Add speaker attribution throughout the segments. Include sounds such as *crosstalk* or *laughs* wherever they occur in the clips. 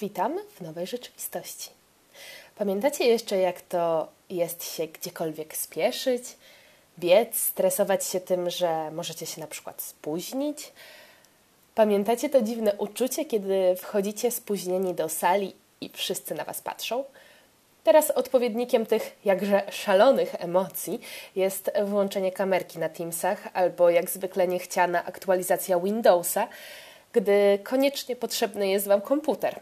Speaker 1: Witamy w nowej rzeczywistości. Pamiętacie jeszcze, jak to jest się gdziekolwiek spieszyć, biec, stresować się tym, że możecie się na przykład spóźnić? Pamiętacie to dziwne uczucie, kiedy wchodzicie spóźnieni do sali i wszyscy na Was patrzą? Teraz odpowiednikiem tych jakże szalonych emocji jest włączenie kamerki na Teamsach albo jak zwykle niechciana aktualizacja Windowsa, gdy koniecznie potrzebny jest Wam komputer.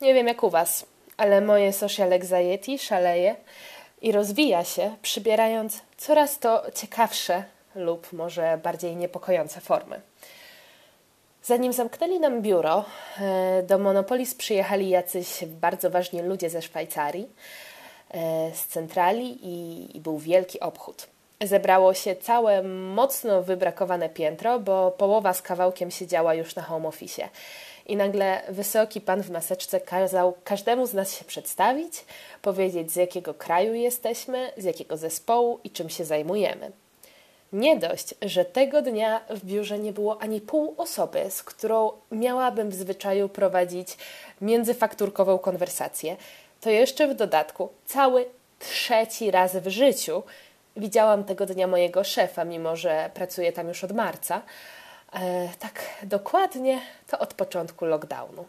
Speaker 1: Nie wiem jak u Was, ale moje social anxiety szaleje i rozwija się, przybierając coraz to ciekawsze lub może bardziej niepokojące formy. Zanim zamknęli nam biuro, e, do Monopolis przyjechali jacyś bardzo ważni ludzie ze Szwajcarii, e, z centrali i, i był wielki obchód. Zebrało się całe mocno wybrakowane piętro, bo połowa z kawałkiem siedziała już na home office. I nagle wysoki pan w maseczce kazał każdemu z nas się przedstawić, powiedzieć z jakiego kraju jesteśmy, z jakiego zespołu i czym się zajmujemy. Nie dość, że tego dnia w biurze nie było ani pół osoby, z którą miałabym w zwyczaju prowadzić międzyfakturkową konwersację, to jeszcze w dodatku cały trzeci raz w życiu widziałam tego dnia mojego szefa, mimo że pracuję tam już od marca. E, tak dokładnie to od początku lockdownu.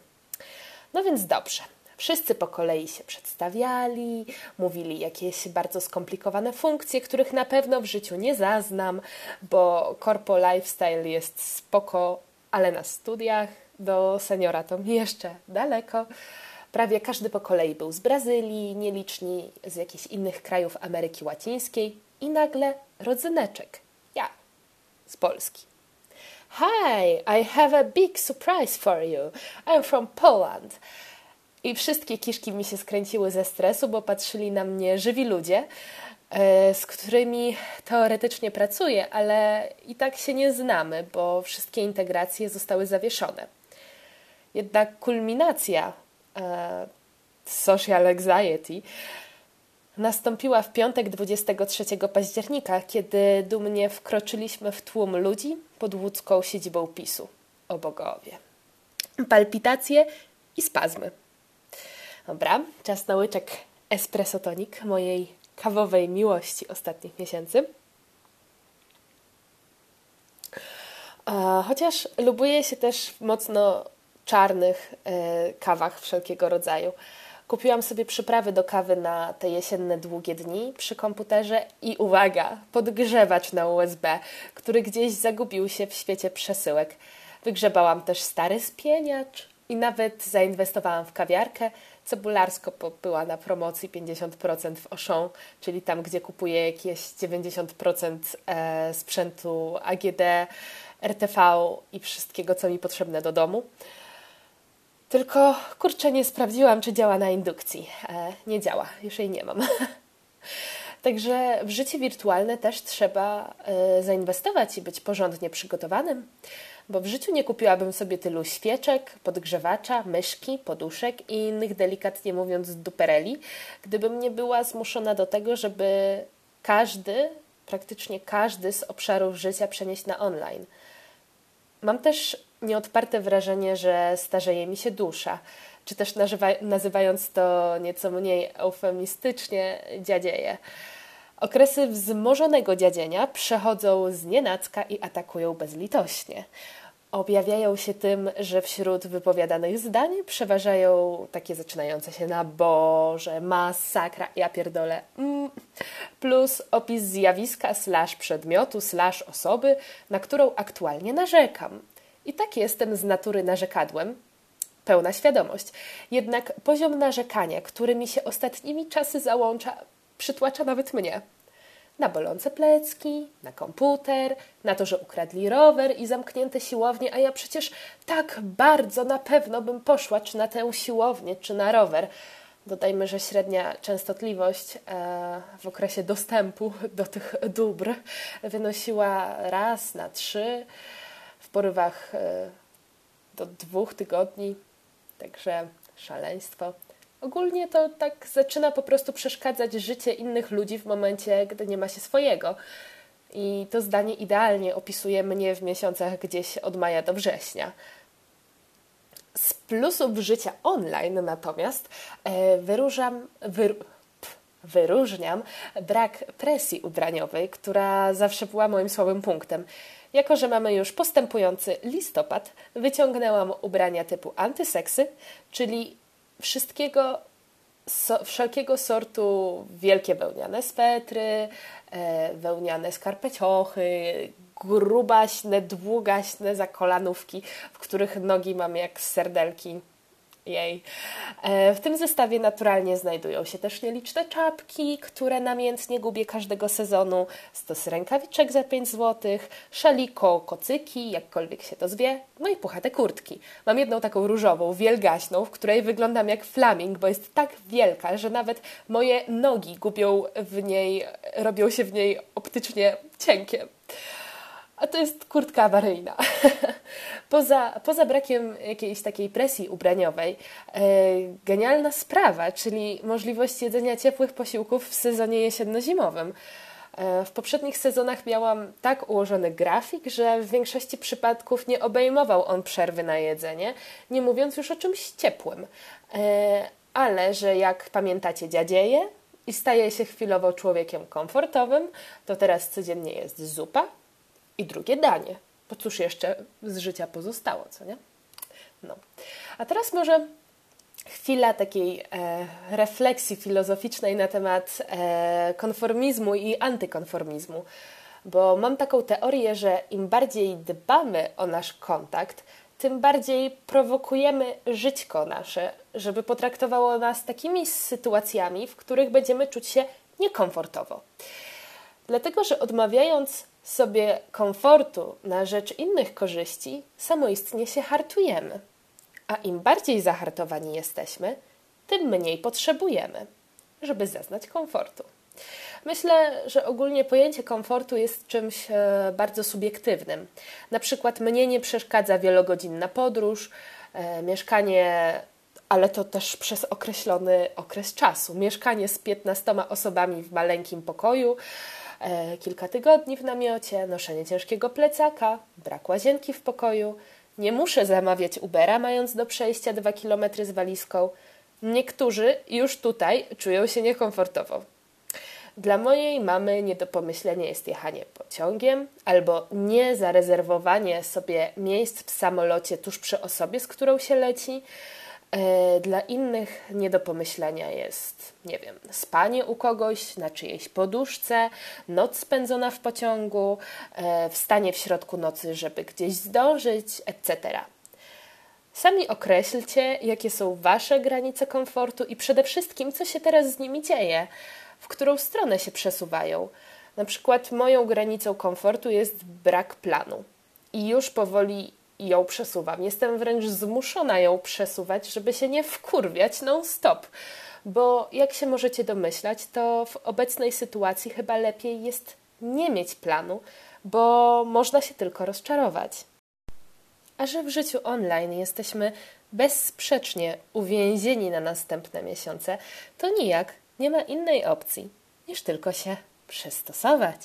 Speaker 1: No więc dobrze. Wszyscy po kolei się przedstawiali, mówili jakieś bardzo skomplikowane funkcje, których na pewno w życiu nie zaznam, bo corpo lifestyle jest spoko, ale na studiach do seniora to mi jeszcze daleko. Prawie każdy po kolei był z Brazylii, nieliczni z jakichś innych krajów Ameryki Łacińskiej i nagle rodzyneczek. Ja z Polski. Hi, I have a big surprise for you. I'm from Poland. I wszystkie kiszki mi się skręciły ze stresu, bo patrzyli na mnie żywi ludzie, e, z którymi teoretycznie pracuję, ale i tak się nie znamy, bo wszystkie integracje zostały zawieszone. Jednak kulminacja e, social anxiety nastąpiła w piątek 23 października, kiedy dumnie wkroczyliśmy w tłum ludzi pod łódzką siedzibą PiSu. O bogowie. Palpitacje i spazmy. Dobra, czas na łyczek espresso tonik mojej kawowej miłości ostatnich miesięcy. Chociaż lubuję się też w mocno czarnych e, kawach wszelkiego rodzaju. Kupiłam sobie przyprawy do kawy na te jesienne długie dni przy komputerze i uwaga, podgrzewacz na USB, który gdzieś zagubił się w świecie przesyłek. Wygrzebałam też stary spieniacz i nawet zainwestowałam w kawiarkę, Cebularsko była na promocji 50% w Auchan, czyli tam, gdzie kupuję jakieś 90% e, sprzętu AGD, RTV i wszystkiego, co mi potrzebne do domu. Tylko kurczę, nie sprawdziłam, czy działa na indukcji. E, nie działa, już jej nie mam. *laughs* Także w życie wirtualne też trzeba e, zainwestować i być porządnie przygotowanym bo w życiu nie kupiłabym sobie tylu świeczek, podgrzewacza, myszki, poduszek i innych delikatnie mówiąc dupereli, gdybym nie była zmuszona do tego, żeby każdy, praktycznie każdy z obszarów życia przenieść na online. Mam też nieodparte wrażenie, że starzeje mi się dusza, czy też nazywając to nieco mniej eufemistycznie, dziadzieje. Okresy wzmożonego dziadzienia przechodzą z nienacka i atakują bezlitośnie. Objawiają się tym, że wśród wypowiadanych zdań przeważają takie zaczynające się na Boże, masakra, ja pierdolę, mm, plus opis zjawiska slash przedmiotu slash osoby, na którą aktualnie narzekam. I tak jestem z natury narzekadłem, pełna świadomość. Jednak poziom narzekania, który mi się ostatnimi czasy załącza, przytłacza nawet mnie. Na bolące plecki, na komputer, na to, że ukradli rower i zamknięte siłownie, a ja przecież tak bardzo na pewno bym poszła czy na tę siłownię, czy na rower. Dodajmy, że średnia częstotliwość e, w okresie dostępu do tych dóbr wynosiła raz na trzy, porywach e, do dwóch tygodni. Także szaleństwo. Ogólnie to tak zaczyna po prostu przeszkadzać życie innych ludzi w momencie, gdy nie ma się swojego. I to zdanie idealnie opisuje mnie w miesiącach gdzieś od maja do września. Z plusów życia online natomiast e, wyróżam, wyr, wyróżniam brak presji ubraniowej, która zawsze była moim słabym punktem. Jako, że mamy już postępujący listopad, wyciągnęłam ubrania typu antyseksy, czyli wszystkiego, so, wszelkiego sortu wielkie wełniane swetry, e, wełniane skarpeciochy, grubaśne, długaśne zakolanówki, w których nogi mam jak serdelki jej. E, w tym zestawie naturalnie znajdują się też nieliczne czapki, które namiętnie gubię każdego sezonu, stos rękawiczek za 5 zł, szaliko, kocyki, jakkolwiek się to zwie, no i puchate kurtki. Mam jedną taką różową, wielgaśną, w której wyglądam jak flaming, bo jest tak wielka, że nawet moje nogi gubią w niej, robią się w niej optycznie cienkie a to jest kurtka awaryjna. *laughs* poza, poza brakiem jakiejś takiej presji ubraniowej, e, genialna sprawa, czyli możliwość jedzenia ciepłych posiłków w sezonie jesienno-zimowym. E, w poprzednich sezonach miałam tak ułożony grafik, że w większości przypadków nie obejmował on przerwy na jedzenie, nie mówiąc już o czymś ciepłym. E, ale że jak pamiętacie, dziadzieje i staje się chwilowo człowiekiem komfortowym, to teraz codziennie jest zupa, i drugie danie. Bo cóż jeszcze z życia pozostało, co nie? No. A teraz może chwila takiej e, refleksji filozoficznej na temat e, konformizmu i antykonformizmu. Bo mam taką teorię, że im bardziej dbamy o nasz kontakt, tym bardziej prowokujemy żyćko nasze, żeby potraktowało nas takimi sytuacjami, w których będziemy czuć się niekomfortowo. Dlatego, że odmawiając sobie komfortu na rzecz innych korzyści, samoistnie się hartujemy. A im bardziej zahartowani jesteśmy, tym mniej potrzebujemy, żeby zaznać komfortu. Myślę, że ogólnie pojęcie komfortu jest czymś e, bardzo subiektywnym. Na przykład mnie nie przeszkadza wielogodzinna podróż, e, mieszkanie, ale to też przez określony okres czasu. Mieszkanie z 15 osobami w maleńkim pokoju, kilka tygodni w namiocie, noszenie ciężkiego plecaka, brak łazienki w pokoju. Nie muszę zamawiać Ubera, mając do przejścia dwa kilometry z walizką. Niektórzy już tutaj czują się niekomfortowo. Dla mojej mamy nie do pomyślenia jest jechanie pociągiem albo nie zarezerwowanie sobie miejsc w samolocie tuż przy osobie, z którą się leci, E, dla innych nie do pomyślenia jest, nie wiem, spanie u kogoś na czyjejś poduszce, noc spędzona w pociągu, e, wstanie w środku nocy, żeby gdzieś zdążyć, etc. Sami określcie, jakie są Wasze granice komfortu i przede wszystkim, co się teraz z nimi dzieje, w którą stronę się przesuwają. Na przykład, moją granicą komfortu jest brak planu. I już powoli i ją przesuwam. Jestem wręcz zmuszona ją przesuwać, żeby się nie wkurwiać non-stop. Bo jak się możecie domyślać, to w obecnej sytuacji chyba lepiej jest nie mieć planu, bo można się tylko rozczarować. A że w życiu online jesteśmy bezsprzecznie uwięzieni na następne miesiące, to nijak nie ma innej opcji niż tylko się przystosować.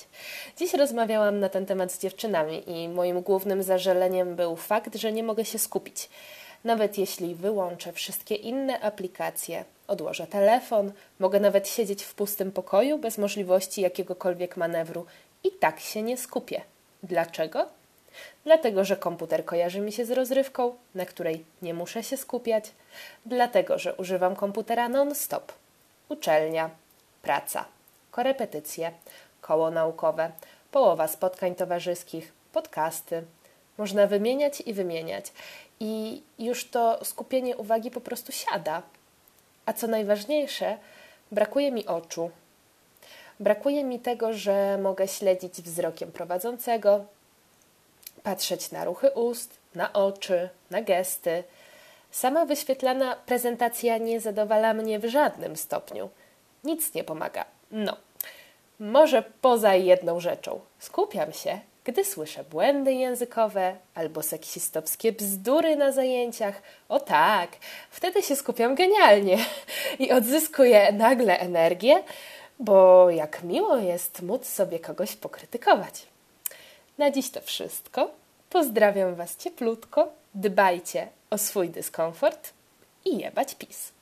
Speaker 1: Dziś rozmawiałam na ten temat z dziewczynami i moim głównym zażaleniem był fakt, że nie mogę się skupić. Nawet jeśli wyłączę wszystkie inne aplikacje, odłożę telefon, mogę nawet siedzieć w pustym pokoju bez możliwości jakiegokolwiek manewru i tak się nie skupię. Dlaczego? Dlatego, że komputer kojarzy mi się z rozrywką, na której nie muszę się skupiać, dlatego, że używam komputera non-stop. Uczelnia, praca korepetycje, koło naukowe, połowa spotkań towarzyskich, podcasty. Można wymieniać i wymieniać, i już to skupienie uwagi po prostu siada. A co najważniejsze, brakuje mi oczu. Brakuje mi tego, że mogę śledzić wzrokiem prowadzącego, patrzeć na ruchy ust, na oczy, na gesty. Sama wyświetlana prezentacja nie zadowala mnie w żadnym stopniu. Nic nie pomaga. No, może poza jedną rzeczą. Skupiam się, gdy słyszę błędy językowe albo seksistowskie bzdury na zajęciach. O tak, wtedy się skupiam genialnie i odzyskuję nagle energię, bo jak miło jest móc sobie kogoś pokrytykować. Na dziś to wszystko. Pozdrawiam Was cieplutko Dbajcie o swój dyskomfort i jebać pis.